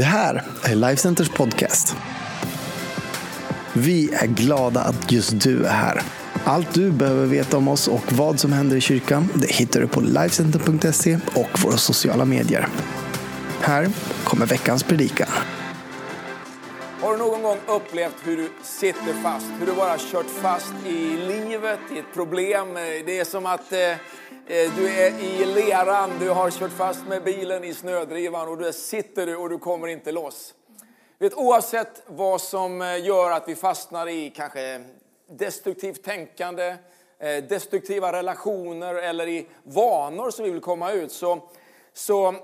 Det här är Lifecenters podcast. Vi är glada att just du är här. Allt du behöver veta om oss och vad som händer i kyrkan det hittar du på Lifecenter.se och våra sociala medier. Här kommer veckans predikan. Har du någon gång upplevt hur du sitter fast? Hur du bara kört fast i livet, i ett problem? Det är som att eh, Eh, du är i leran, du har kört fast med bilen i snödrivan och du sitter du och du kommer inte loss. Vet, oavsett vad som eh, gör att vi fastnar i kanske destruktivt tänkande, eh, destruktiva relationer eller i vanor som vi vill komma ut så, så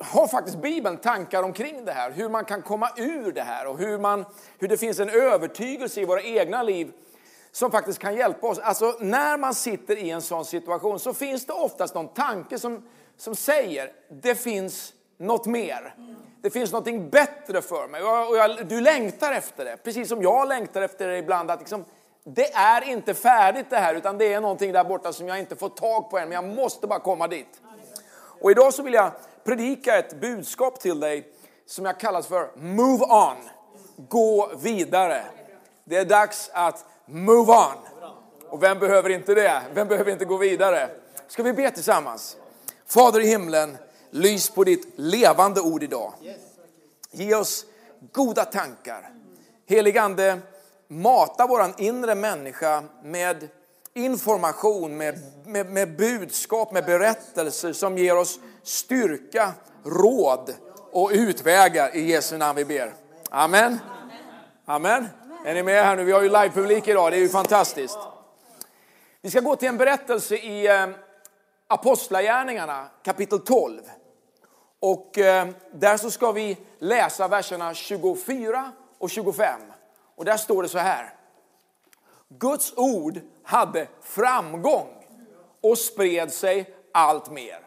har faktiskt Bibeln tankar omkring det här. Hur man kan komma ur det här och hur, man, hur det finns en övertygelse i våra egna liv som faktiskt kan hjälpa oss. Alltså när man sitter i en sån situation så finns det oftast någon tanke som, som säger det finns något mer. Det finns något bättre för mig och, och jag, du längtar efter det. Precis som jag längtar efter det ibland. Att liksom, det är inte färdigt det här utan det är någonting där borta som jag inte får tag på än men jag måste bara komma dit. Och idag så vill jag predika ett budskap till dig som jag kallar för Move On. Gå vidare. Det är dags att move on. Och vem behöver inte det? Vem behöver inte gå vidare? Ska vi be tillsammans? Fader i himlen, lys på ditt levande ord idag. Ge oss goda tankar. Heligande, mata våran inre människa med information, med, med, med budskap, med berättelser som ger oss styrka, råd och utvägar. I Jesu namn vi ber. Amen. Amen. Är ni med här nu? Vi har ju livepublik idag, det är ju fantastiskt. Vi ska gå till en berättelse i eh, Apostlagärningarna kapitel 12. Och eh, där så ska vi läsa verserna 24 och 25. Och där står det så här. Guds ord hade framgång och spred sig allt mer.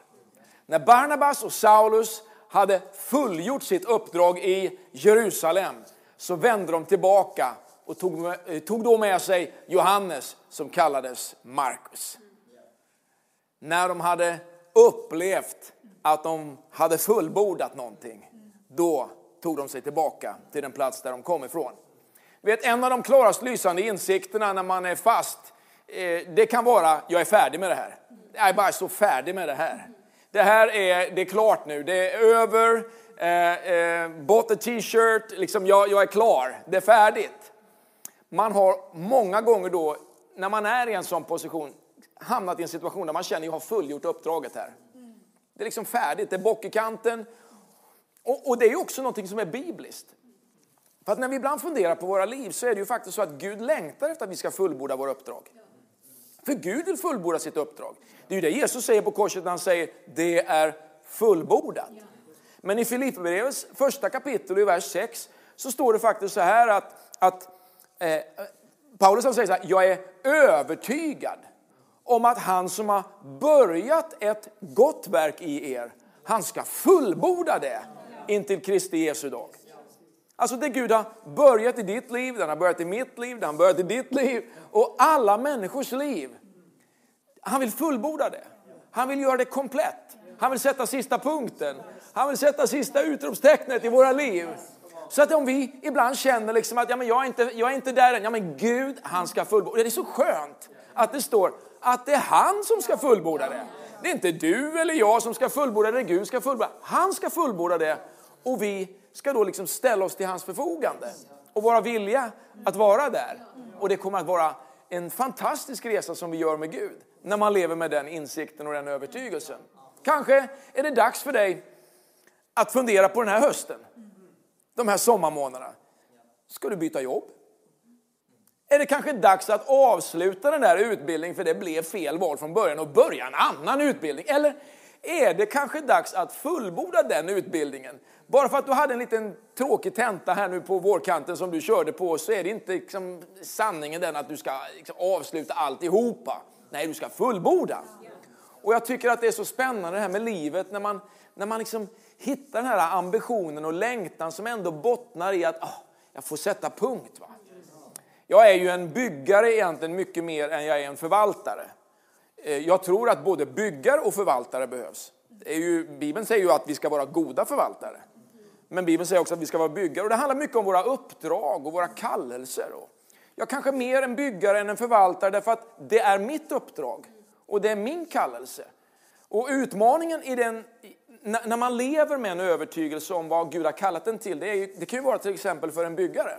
När Barnabas och Saulus hade fullgjort sitt uppdrag i Jerusalem så vände de tillbaka och tog, med, eh, tog då med sig Johannes som kallades Markus. När de hade upplevt att de hade fullbordat någonting, då tog de sig tillbaka till den plats där de kom ifrån. Vet, en av de klarast lysande insikterna när man är fast, eh, det kan vara, jag är färdig med det här. Jag är bara så färdig med det här. Det här är, det är klart nu, det är över, eh, eh, bought a t-shirt, liksom jag, jag är klar, det är färdigt. Man har många gånger då, när man är i en sån position, hamnat i en situation där man känner att jag har fullgjort uppdraget här. Det är liksom färdigt, det är bock i kanten. Och, och det är också någonting som är bibliskt. För att när vi ibland funderar på våra liv så är det ju faktiskt så att Gud längtar efter att vi ska fullborda våra uppdrag. För Gud vill fullborda sitt uppdrag. Det är ju det Jesus säger på korset när han säger det är fullbordat. Men i Filipperbrevets första kapitel i vers 6 så står det faktiskt så här att, att Eh, eh, Paulus han säger så här, jag är övertygad om att han som har börjat ett gott verk i er, han ska fullborda det intill Kristi Jesu dag. Alltså det Gud har börjat i ditt liv, den har börjat i mitt liv, den har börjat i ditt liv och alla människors liv. Han vill fullborda det. Han vill göra det komplett. Han vill sätta sista punkten. Han vill sätta sista utropstecknet i våra liv. Så att om vi ibland känner liksom att ja, men jag, är inte, jag är inte där än, ja men Gud han ska fullborda. Det är så skönt att det står att det är han som ska fullborda det. Det är inte du eller jag som ska fullborda det, Gud ska fullborda Han ska fullborda det och vi ska då liksom ställa oss till hans förfogande och vara villiga att vara där. Och det kommer att vara en fantastisk resa som vi gör med Gud när man lever med den insikten och den övertygelsen. Kanske är det dags för dig att fundera på den här hösten, de här sommarmånaderna. Ska du byta jobb? Är det kanske dags att avsluta den där utbildningen för det blev fel val från början och börja en annan utbildning? Eller är det kanske dags att fullborda den utbildningen? Bara för att du hade en liten tråkig tenta här nu på vårkanten som du körde på så är det inte liksom sanningen den att du ska liksom avsluta alltihopa. Nej, du ska fullborda. Och jag tycker att det är så spännande det här med livet när man, när man liksom hitta den här ambitionen och längtan som ändå bottnar i att oh, jag får sätta punkt. Va? Jag är ju en byggare egentligen mycket mer än jag är en förvaltare. Eh, jag tror att både byggare och förvaltare behövs. Är ju, Bibeln säger ju att vi ska vara goda förvaltare. Men Bibeln säger också att vi ska vara byggare. Och det handlar mycket om våra uppdrag och våra kallelser. Jag kanske är mer en byggare än en förvaltare därför att det är mitt uppdrag och det är min kallelse. Och utmaningen i den, när man lever med en övertygelse om vad Gud har kallat en till, det, är, det kan ju vara till exempel för en byggare,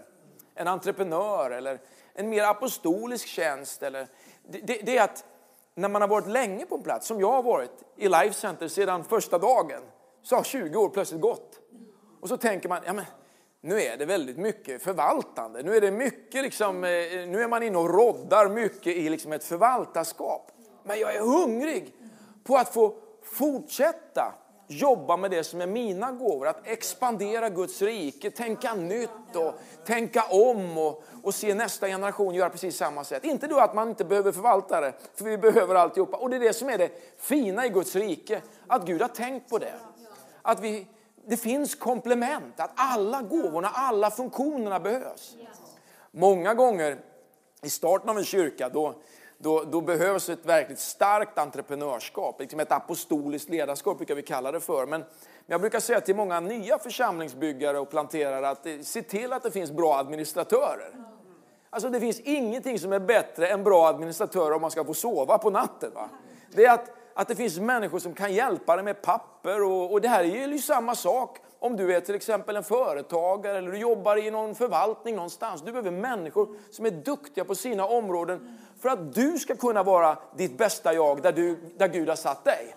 en entreprenör eller en mer apostolisk tjänst. Eller, det, det, det är att när man har varit länge på en plats, som jag har varit i Life Center sedan första dagen, så har 20 år plötsligt gått. Och så tänker man, ja men nu är det väldigt mycket förvaltande. Nu är det mycket liksom, eh, nu är man inne och roddar mycket i liksom ett förvaltarskap. Men jag är hungrig på att få fortsätta jobba med det som är mina gåvor. Att expandera Guds rike, tänka nytt och tänka om och, och se nästa generation göra precis samma sätt. Inte då att man inte behöver förvaltare, för vi behöver alltihopa. Och det är det som är det fina i Guds rike, att Gud har tänkt på det. Att vi, det finns komplement, att alla gåvorna, alla funktionerna behövs. Många gånger i starten av en kyrka, då, då, då, behövs ett verkligt starkt entreprenörskap, liksom ett apostoliskt ledarskap brukar vi kalla det för. Men, jag brukar säga till många nya församlingsbyggare och planterare att eh, se till att det finns bra administratörer. Alltså det finns ingenting som är bättre än bra administratörer om man ska få sova på natten. Va? Det är att, att det finns människor som kan hjälpa dig med papper och, och det här är ju samma sak om du är till exempel en företagare eller du jobbar i någon förvaltning någonstans. Du behöver människor som är duktiga på sina områden för att du ska kunna vara ditt bästa jag där, du, där Gud har satt dig.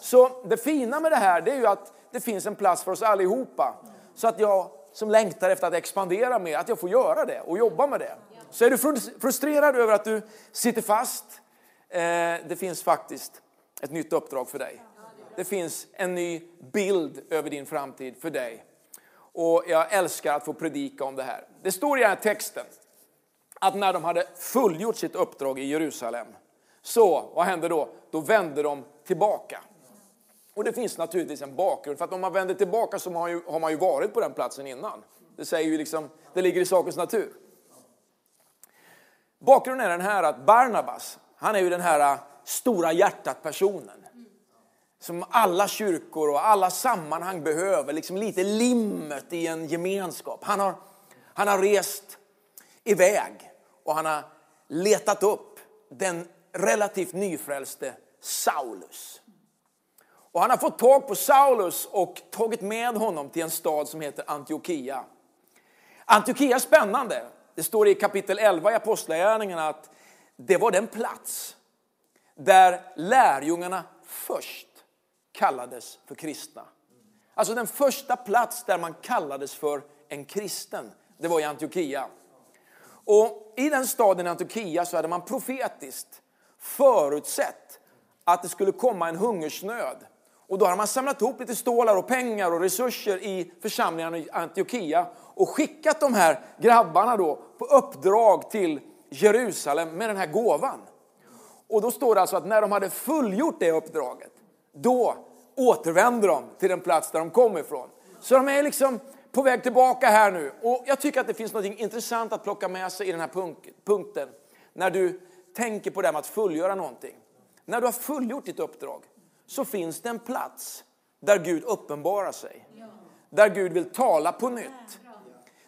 Så det fina med det här det är ju att det finns en plats för oss allihopa. Så att jag som längtar efter att expandera mer, att jag får göra det och jobba med det. Så är du frustrerad över att du sitter fast, eh, det finns faktiskt ett nytt uppdrag för dig. Det finns en ny bild över din framtid för dig. Och jag älskar att få predika om det här. Det står i den här texten att när de hade fullgjort sitt uppdrag i Jerusalem, så vad hände då? Då vände de tillbaka. Och det finns naturligtvis en bakgrund, för att om man vänder tillbaka så har man ju, har man ju varit på den platsen innan. Det, säger ju liksom, det ligger i sakens natur. Bakgrunden är den här att Barnabas, han är ju den här äh, stora hjärtat personen som alla kyrkor och alla sammanhang behöver, liksom lite limmet i en gemenskap. Han har, han har rest iväg och han har letat upp den relativt nyfrälste Saulus. Och han har fått tag på Saulus och tagit med honom till en stad som heter Antiochia. Antiochia är spännande. Det står i kapitel 11 i Apostlagärningarna att det var den plats där lärjungarna först kallades för kristna. Alltså den första plats där man kallades för en kristen, det var i Antiochia. Och i den staden Antiochia så hade man profetiskt förutsett att det skulle komma en hungersnöd. Och då hade man samlat ihop lite stålar och pengar och resurser i församlingen i Antiochia och skickat de här grabbarna då på uppdrag till Jerusalem med den här gåvan. Och då står det alltså att när de hade fullgjort det uppdraget, då återvänder de till den plats där de kom ifrån. Så de är liksom på väg tillbaka här nu. Och jag tycker att det finns något intressant att plocka med sig i den här punkten. När du tänker på det här med att fullgöra någonting. När du har fullgjort ditt uppdrag så finns det en plats där Gud uppenbarar sig. Där Gud vill tala på nytt.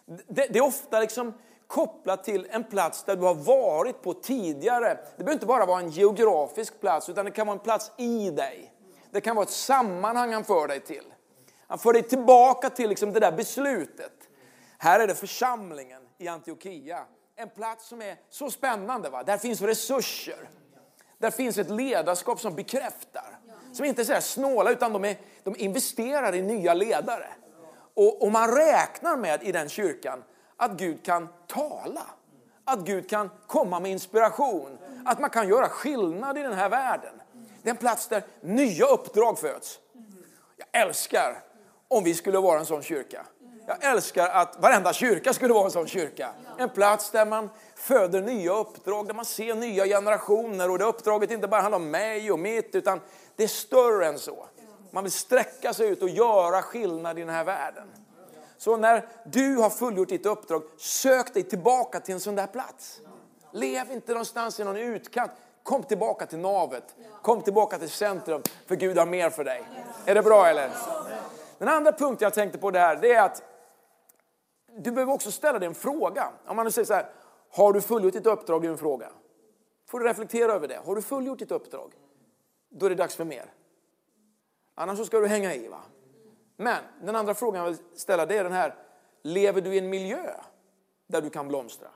Det, det är ofta liksom kopplat till en plats där du har varit på tidigare. Det behöver inte bara vara en geografisk plats utan det kan vara en plats i dig. Det kan vara ett sammanhang han för dig till. Han för dig tillbaka till liksom det där beslutet. Här är det församlingen i Antiochia. En plats som är så spännande. Va? Där finns resurser. Där finns ett ledarskap som bekräftar. Som inte är så snåla utan de, är, de investerar i nya ledare. Och, och man räknar med i den kyrkan att Gud kan tala. Att Gud kan komma med inspiration. Att man kan göra skillnad i den här världen. Det är en plats där nya uppdrag föds. Jag älskar om vi skulle vara en sån kyrka. Jag älskar att varenda kyrka skulle vara en sån kyrka. En plats där man föder nya uppdrag, där man ser nya generationer. Och det uppdraget inte bara handlar om mig och mitt, utan det är större än så. Man vill sträcka sig ut och göra skillnad i den här världen. Så när du har fullgjort ditt uppdrag, sök dig tillbaka till en sån där plats. Lev inte någonstans i någon utkant. Kom tillbaka till navet. Kom tillbaka till centrum, för Gud har mer för dig. Är det bra eller? Den andra punkten jag tänkte på det här, det är att du behöver också ställa dig en fråga. Om man nu säger så här, har du fullgjort ditt uppdrag? är en fråga. Får du reflektera över det. Har du fullgjort ditt uppdrag? Då är det dags för mer. Annars så ska du hänga i. va? Men den andra frågan jag vill ställa det är den här, lever du i en miljö där du kan blomstra?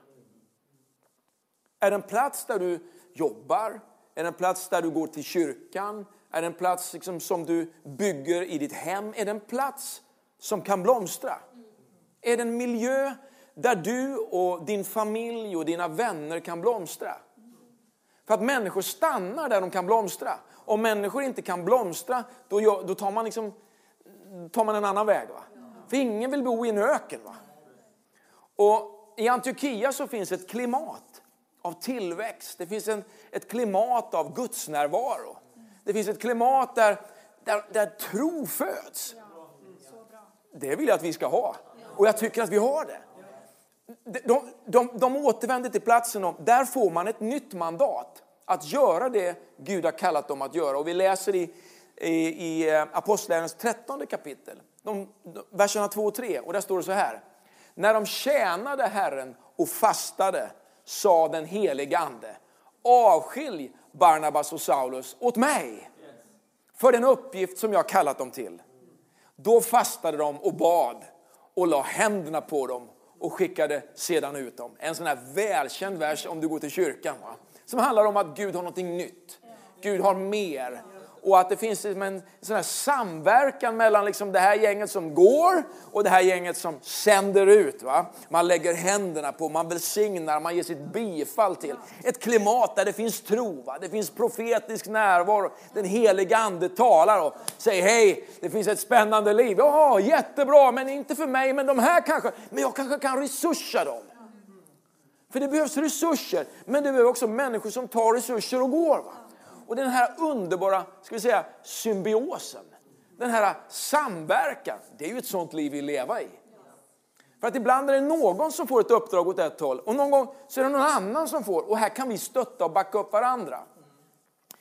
Är det en plats där du jobbar? Är det en plats där du går till kyrkan? Är det en plats liksom som du bygger i ditt hem? Är det en plats som kan blomstra? Är det en miljö där du och din familj och dina vänner kan blomstra? För att människor stannar där de kan blomstra. Om människor inte kan blomstra, då, då tar, man liksom, tar man en annan väg. Va? För ingen vill bo i en öken. Va? Och I Antiochia så finns ett klimat av tillväxt. Det finns en, ett klimat av gudsnärvaro. Det finns ett klimat där, där, där tro föds. Det vill jag att vi ska ha. Och jag tycker att vi har det. De, de, de återvänder till platsen och där får man ett nytt mandat att göra det Gud har kallat dem att göra. Och vi läser i, i, i eh, Apostlagärningarnas 13 kapitel, de, verserna 2 och 3. Och där står det så här. När de tjänade Herren och fastade sa den helige Ande, avskilj Barnabas och Saulus åt mig för den uppgift som jag kallat dem till. Då fastade de och bad och la händerna på dem och skickade sedan ut dem. En sån här välkänd vers om du går till kyrkan. Va? Som handlar om att Gud har någonting nytt. Gud har mer och att det finns liksom en sån här samverkan mellan liksom det här gänget som går och det här gänget som sänder ut. Va? Man lägger händerna på, man välsignar, man ger sitt bifall till. Ett klimat där det finns tro, va? det finns profetisk närvaro. Den heliga ande talar och säger hej, det finns ett spännande liv. Ja, jättebra, men inte för mig, men de här kanske, men jag kanske kan resursa dem. För det behövs resurser, men det behövs också människor som tar resurser och går. Va? Och den här underbara ska vi säga, symbiosen, den här samverkan, det är ju ett sånt liv vi lever i. För att ibland är det någon som får ett uppdrag åt ett håll och någon gång så är det någon annan som får. Och här kan vi stötta och backa upp varandra.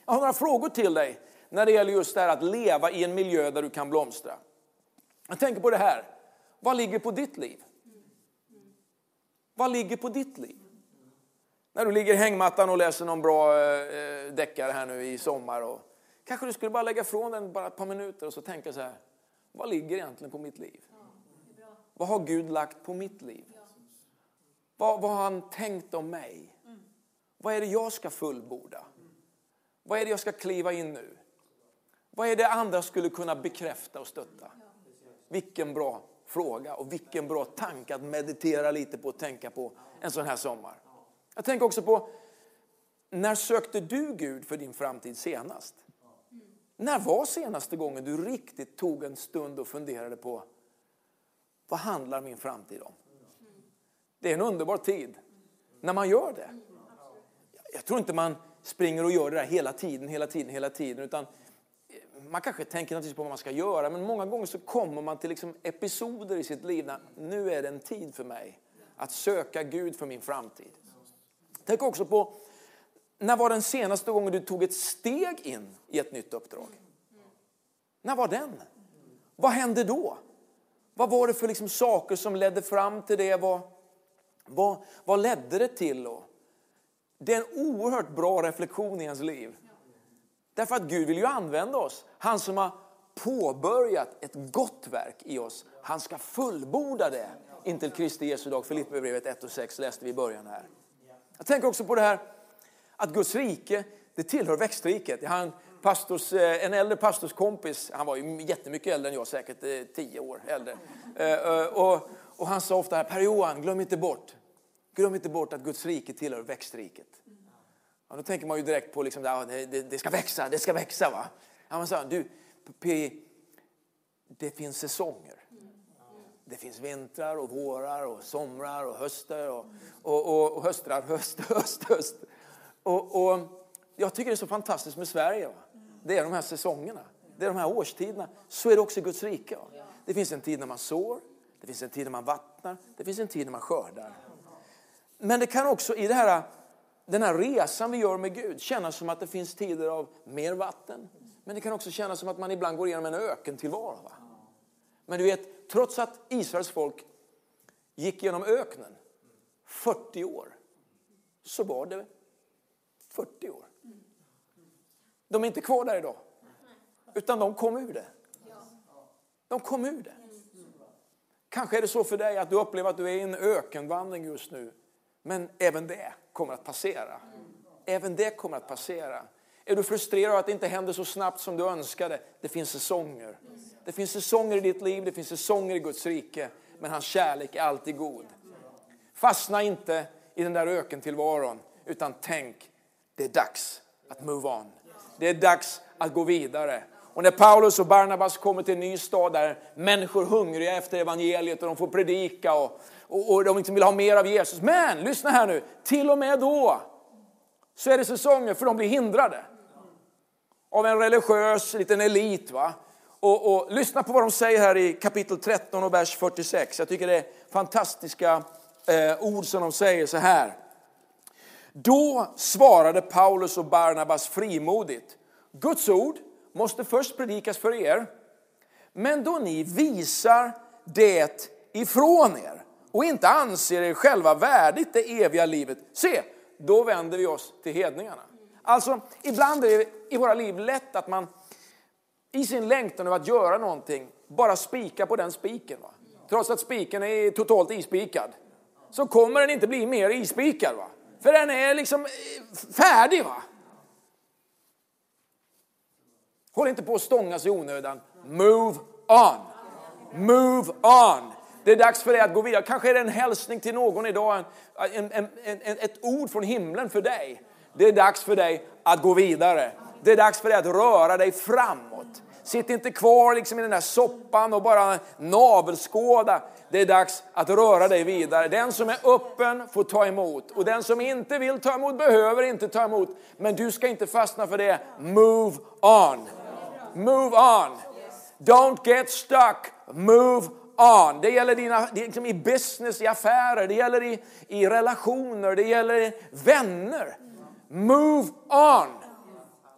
Jag har några frågor till dig när det gäller just det här att leva i en miljö där du kan blomstra. Jag tänker på det här. Vad ligger på ditt liv? Vad ligger på ditt liv? När du ligger i hängmattan och läser någon bra eh, deckare här nu i sommar. Och, kanske du skulle bara lägga från den bara ett par minuter och så tänka så här. Vad ligger egentligen på mitt liv? Vad har Gud lagt på mitt liv? Vad, vad har han tänkt om mig? Vad är det jag ska fullborda? Vad är det jag ska kliva in nu? Vad är det andra skulle kunna bekräfta och stötta? Vilken bra fråga och vilken bra tanke att meditera lite på och tänka på en sån här sommar. Jag tänker också på, när sökte du Gud för din framtid senast? När var senaste gången du riktigt tog en stund och funderade på, vad handlar min framtid om? Det är en underbar tid när man gör det. Jag tror inte man springer och gör det där hela tiden, hela tiden, hela tiden. Utan man kanske tänker naturligtvis på vad man ska göra, men många gånger så kommer man till liksom episoder i sitt liv när nu är det en tid för mig att söka Gud för min framtid. Tänk också på, när var den senaste gången du tog ett steg in i ett nytt uppdrag? När var den? Vad hände då? Vad var det för liksom saker som ledde fram till det? Vad, vad, vad ledde det till? Då? det är en oerhört bra reflektion i ens liv. Därför att Gud vill ju använda oss. Han som har påbörjat ett gott verk i oss, han ska fullborda det intill Kristi Jesu dag. Filipperbrevet 1 och 6 läste vi i början här. Jag tänker också på det här att Guds rike, det tillhör växtriket. Jag har en, pastors, eh, en äldre pastorskompis, han var ju jättemycket äldre än jag, säkert eh, tio år äldre. Eh, och, och han sa ofta, Per-Johan, glöm inte bort, glöm inte bort att Guds rike tillhör växtriket. Ja, då tänker man ju direkt på liksom, det, det, ska växa, det ska växa. Va? Han sa, du, P, det finns säsonger. Det finns vintrar och vårar och somrar och höster och, och, och, och höstrar, höst, höst, höst. Och, och, jag tycker det är så fantastiskt med Sverige. Va? Det är de här säsongerna, det är de här årstiderna. Så är det också i Guds rike. Va? Det finns en tid när man sår, det finns en tid när man vattnar, det finns en tid när man skördar. Men det kan också i det här, den här resan vi gör med Gud kännas som att det finns tider av mer vatten. Men det kan också kännas som att man ibland går igenom en ökentillvaro. Va? Men du vet, trots att Israels folk gick genom öknen 40 år, så var det 40 år. De är inte kvar där idag, utan de kom ur det. De kom ur det. Kanske är det så för dig att du upplever att du är i en ökenvandring just nu. Men även det kommer att passera. Även det kommer att passera. Är du frustrerad att det inte händer så snabbt som du önskade? Det finns säsonger. Det finns säsonger i ditt liv, det finns säsonger i Guds rike. Men hans kärlek är alltid god. Fastna inte i den där ökentillvaron, utan tänk, det är dags att move on. Det är dags att gå vidare. Och när Paulus och Barnabas kommer till en ny stad där människor hungriga efter evangeliet och de får predika och, och, och de liksom vill ha mer av Jesus. Men lyssna här nu, till och med då så är det säsonger för de blir hindrade av en religiös liten elit. Va? Och, och, lyssna på vad de säger här i kapitel 13 och vers 46. Jag tycker det är fantastiska eh, ord som de säger så här. Då svarade Paulus och Barnabas frimodigt. Guds ord måste först predikas för er, men då ni visar det ifrån er och inte anser er själva värdigt det eviga livet, se, då vänder vi oss till hedningarna. Alltså, ibland är det i våra liv lätt att man i sin längtan över att göra någonting bara spika på den spiken. Va? Trots att spiken är totalt ispikad. Så kommer den inte bli mer ispikad. Va? För den är liksom eh, färdig. va? Håll inte på att stångas i onödan. Move on. Move on. Det är dags för dig att gå vidare. Kanske är det en hälsning till någon idag, en, en, en, ett ord från himlen för dig. Det är dags för dig att gå vidare. Det är dags för dig att röra dig framåt. Sitt inte kvar liksom i den där soppan och bara navelskåda. Det är dags att röra dig vidare. Den som är öppen får ta emot och den som inte vill ta emot behöver inte ta emot. Men du ska inte fastna för det. Move on. Move on. Don't get stuck. Move on. Det gäller dina, liksom i business, i affärer, det gäller i, i relationer, det gäller i vänner. Move on.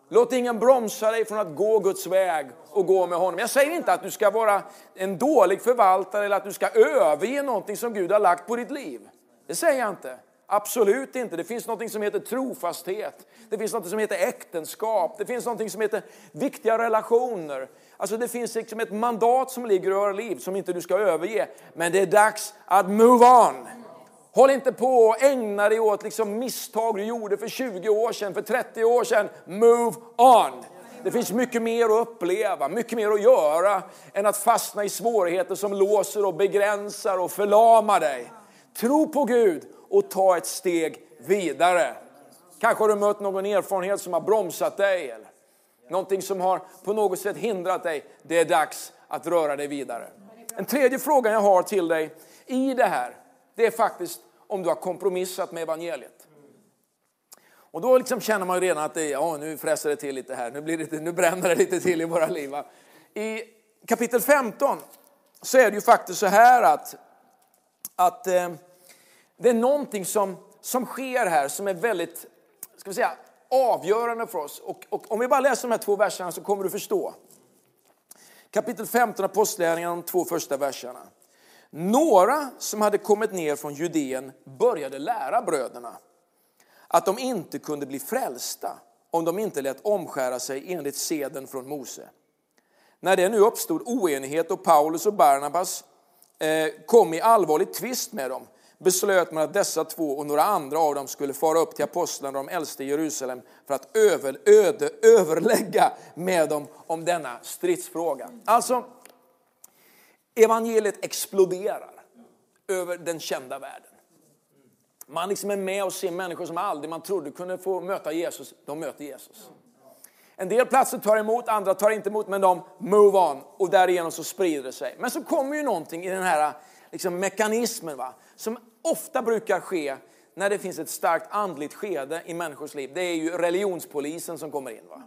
Låt ingen bromsa dig från att gå Guds väg och gå med honom. Jag säger inte att du ska vara en dålig förvaltare eller att du ska överge någonting som Gud har lagt på ditt liv. Det säger jag inte. Absolut inte. Det finns något som heter trofasthet. Det finns något som heter äktenskap. Det finns något som heter viktiga relationer. Alltså det finns liksom ett mandat som ligger i våra liv som inte du ska överge. Men det är dags att move on. Håll inte på och ägna dig åt liksom misstag du gjorde för 20 år sedan, för 30 år sedan. Move on. Det finns mycket mer att uppleva, mycket mer att göra än att fastna i svårigheter som låser och begränsar och förlamar dig. Tro på Gud och ta ett steg vidare. Kanske har du mött någon erfarenhet som har bromsat dig eller någonting som har på något sätt hindrat dig. Det är dags att röra dig vidare. En tredje fråga jag har till dig i det här, det är faktiskt om du har kompromissat med evangeliet. Och då liksom känner man ju redan att det, ja, nu fräser det till lite här, nu, blir det, nu bränner det lite till i våra liv. Va? I kapitel 15 så är det ju faktiskt så här att, att eh, det är någonting som, som sker här som är väldigt ska vi säga, avgörande för oss. Och, och om vi bara läser de här två verserna så kommer du förstå. Kapitel 15 Apostlagärningarna, de två första verserna. Några som hade kommit ner från Judeen började lära bröderna att de inte kunde bli frälsta om de inte lät omskära sig enligt seden från Mose. När det nu uppstod oenighet och Paulus och Barnabas eh, kom i allvarlig tvist med dem beslöt man att dessa två och några andra av dem skulle fara upp till apostlarna och de äldste i Jerusalem för att över, öde, överlägga med dem om denna stridsfråga. Alltså, evangeliet exploderar över den kända världen. Man liksom är med och ser människor som aldrig man trodde kunde få möta Jesus, de möter Jesus. En del platser tar emot, andra tar inte emot, men de move on och därigenom så sprider det sig. Men så kommer ju någonting i den här liksom, mekanismen va? som ofta brukar ske när det finns ett starkt andligt skede i människors liv. Det är ju religionspolisen som kommer in. Va?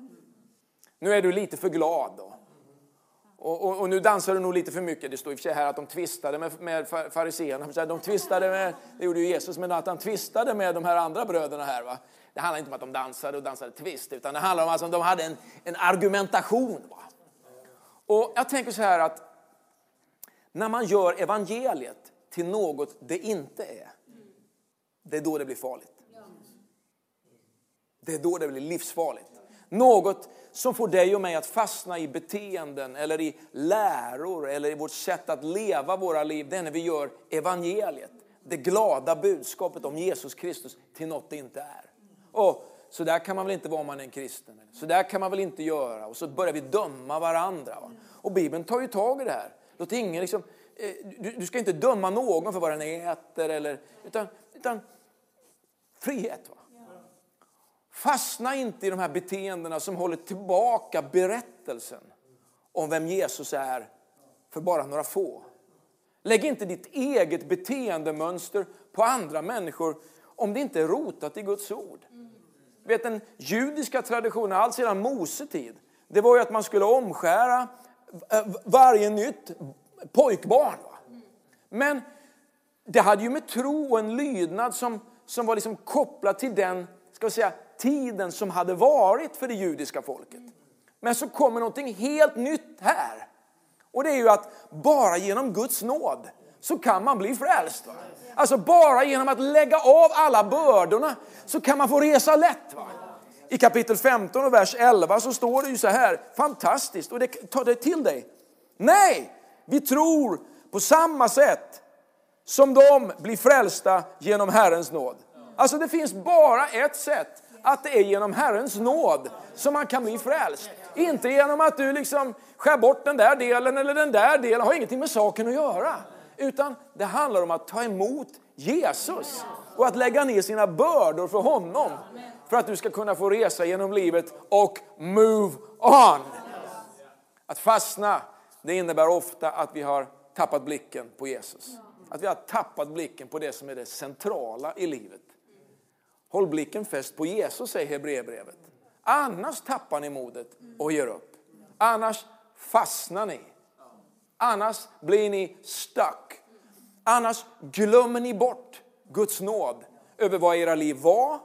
Nu är du lite för glad då. Och, och, och, nu dansar du nog lite för mycket. Det står i och för sig här att de tvistade med, med fariseerna. De tvistade med, det gjorde ju Jesus, men att han tvistade med de här andra bröderna här. Va? Det handlar inte om att de dansade och dansade twist, utan det handlar om att de hade en, en argumentation. Va? Och jag tänker så här att När man gör evangeliet till något det inte är, det är då det blir farligt. Det är då det blir livsfarligt. Något som får dig och mig att fastna i beteenden eller i läror eller i vårt sätt att leva våra liv. Det är när vi gör evangeliet, det glada budskapet om Jesus Kristus till något det inte är. Och så där kan man väl inte vara om man är en kristen. Så där kan man väl inte göra. Och så börjar vi döma varandra. Va? Och Bibeln tar ju tag i det här. Låt ingen liksom, eh, du, du, ska inte döma någon för vad den äter. Eller, utan, utan frihet. Va? Fastna inte i de här beteendena som håller tillbaka berättelsen om vem Jesus är för bara några få. Lägg inte ditt eget beteendemönster på andra människor om det inte är rotat i Guds ord. Vet, den judiska traditionen, allt sedan Mose tid, det var ju att man skulle omskära eh, varje nytt pojkbarn. Men det hade ju med tro och en lydnad som, som var liksom kopplad till den ska vi säga, tiden som hade varit för det judiska folket. Men så kommer någonting helt nytt här. Och det är ju att bara genom Guds nåd så kan man bli frälst. Va? Alltså bara genom att lägga av alla bördorna så kan man få resa lätt. Va? I kapitel 15 och vers 11 så står det ju så här, fantastiskt, och det, ta det till dig. Nej, vi tror på samma sätt som de blir frälsta genom Herrens nåd. Alltså det finns bara ett sätt, att det är genom Herrens nåd som man kan bli frälst. Inte genom att du liksom skär bort den där delen eller den där delen, har ingenting med saken att göra. Utan det handlar om att ta emot Jesus och att lägga ner sina bördor för honom. För att du ska kunna få resa genom livet och move on. Att fastna, det innebär ofta att vi har tappat blicken på Jesus. Att vi har tappat blicken på det som är det centrala i livet. Håll blicken fäst på Jesus, säger Hebreerbrevet. Annars tappar ni modet och ger upp. Annars fastnar ni. Annars blir ni stuck. Annars glömmer ni bort Guds nåd över vad era liv var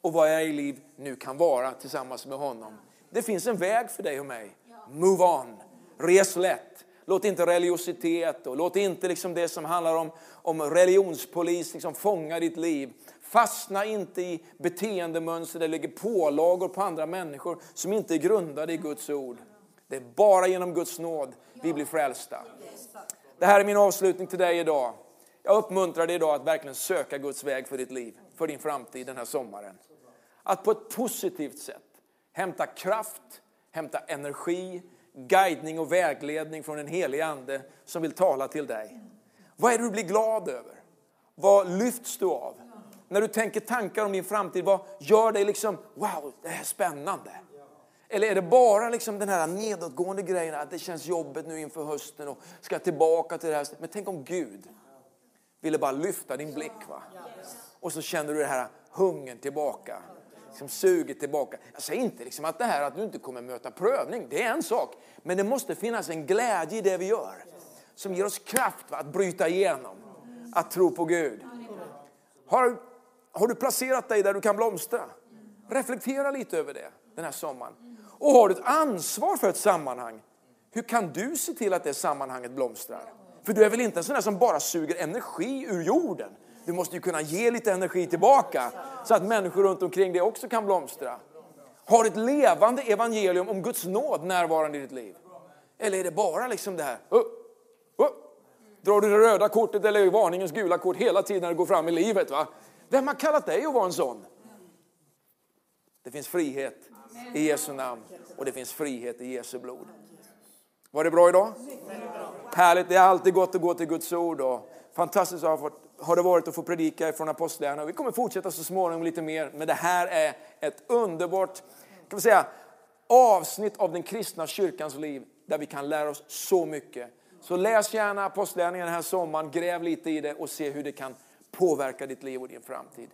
och vad era liv nu kan vara tillsammans med honom. Det finns en väg för dig och mig. Move on. Res lätt. Låt inte religiositet och låt inte liksom det som handlar om, om religionspolis liksom fånga ditt liv. Fastna inte i beteendemönster där lägger pålagor på andra människor som inte är grundade i Guds ord. Det är bara genom Guds nåd vi blir frälsta. Det här är min avslutning till dig idag. Jag uppmuntrar dig idag att verkligen söka Guds väg för ditt liv, för din framtid den här sommaren. Att på ett positivt sätt hämta kraft, hämta energi, guidning och vägledning från en helig ande som vill tala till dig. Vad är det du blir glad över? Vad lyfts du av? När du tänker tankar om din framtid, vad gör dig liksom, wow, det här är spännande? Eller är det bara liksom den här nedåtgående grejen att det känns jobbigt nu inför hösten och ska tillbaka till det här. Men tänk om Gud ville bara lyfta din blick. Va? Och så känner du det här hungern tillbaka. Liksom suget tillbaka. Jag säger inte liksom att det här att du inte kommer möta prövning, det är en sak. Men det måste finnas en glädje i det vi gör. Som ger oss kraft va? att bryta igenom. Att tro på Gud. Har, har du placerat dig där du kan blomstra? Reflektera lite över det den här sommaren. Och har du ett ansvar för ett sammanhang, hur kan du se till att det sammanhanget blomstrar? För du är väl inte en sån där som bara suger energi ur jorden? Du måste ju kunna ge lite energi tillbaka så att människor runt omkring dig också kan blomstra. Har du ett levande evangelium om Guds nåd närvarande i ditt liv? Eller är det bara liksom det här, Oh, oh. drar du det röda kortet eller varningens gula kort hela tiden när du går fram i livet? Va? Vem har kallat dig att vara en sån? Det finns frihet i Jesu namn och det finns frihet i Jesu blod. Var det bra idag? Härligt, det är alltid gott att gå till Guds ord och fantastiskt har det varit att få predika från Apostlagärningarna. Vi kommer fortsätta så småningom lite mer, men det här är ett underbart kan vi säga, avsnitt av den kristna kyrkans liv där vi kan lära oss så mycket. Så läs gärna Apostlagärningarna den här sommaren, gräv lite i det och se hur det kan påverka ditt liv och din framtid.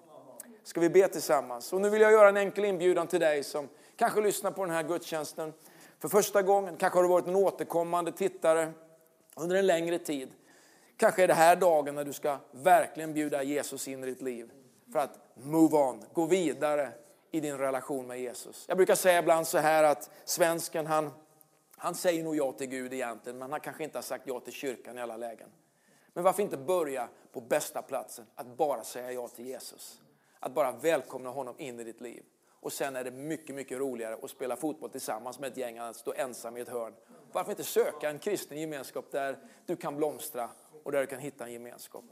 Ska vi be tillsammans? Och nu vill jag göra en enkel inbjudan till dig som kanske lyssnar på den här gudstjänsten för första gången. Kanske har du varit en återkommande tittare under en längre tid. Kanske är det här dagen när du ska verkligen bjuda Jesus in i ditt liv för att move on, gå vidare i din relation med Jesus. Jag brukar säga ibland så här att svensken han Han säger nog ja till Gud egentligen, men han kanske inte har sagt ja till kyrkan i alla lägen. Men varför inte börja på bästa platsen, att bara säga ja till Jesus? Att bara välkomna honom in i ditt liv. Och sen är det mycket, mycket roligare att spela fotboll tillsammans med ett gäng än att stå ensam i ett hörn. Varför inte söka en kristen gemenskap där du kan blomstra och där du kan hitta en gemenskap?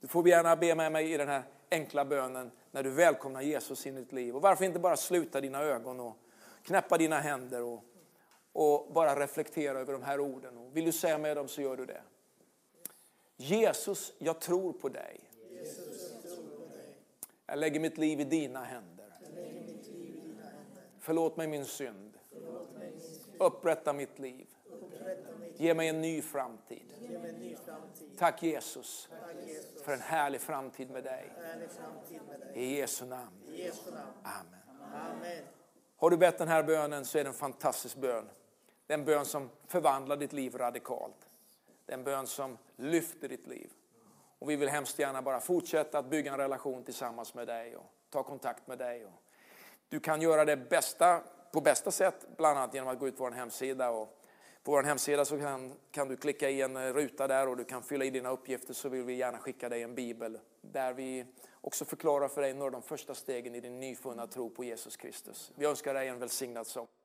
Du får gärna be med mig i den här enkla bönen när du välkomnar Jesus in i ditt liv. Och varför inte bara sluta dina ögon och knäppa dina händer och, och bara reflektera över de här orden. Och vill du säga med dem så gör du det. Jesus, jag tror på dig. Jag lägger mitt liv i dina händer. Förlåt mig min synd. Upprätta mitt liv. Ge mig en ny framtid. Tack Jesus för en härlig framtid med dig. I Jesu namn. Amen. Har du bett den här bönen så är det en fantastisk bön. Det är en bön som förvandlar ditt liv radikalt. Det är en bön som lyfter ditt liv. Och vi vill hemskt gärna bara fortsätta att bygga en relation tillsammans med dig och ta kontakt med dig. Du kan göra det bästa, på bästa sätt, bland annat genom att gå ut på vår hemsida. Och på vår hemsida så kan, kan du klicka i en ruta där och du kan fylla i dina uppgifter så vill vi gärna skicka dig en bibel där vi också förklarar för dig några av de första stegen i din nyfunna tro på Jesus Kristus. Vi önskar dig en välsignad sommar.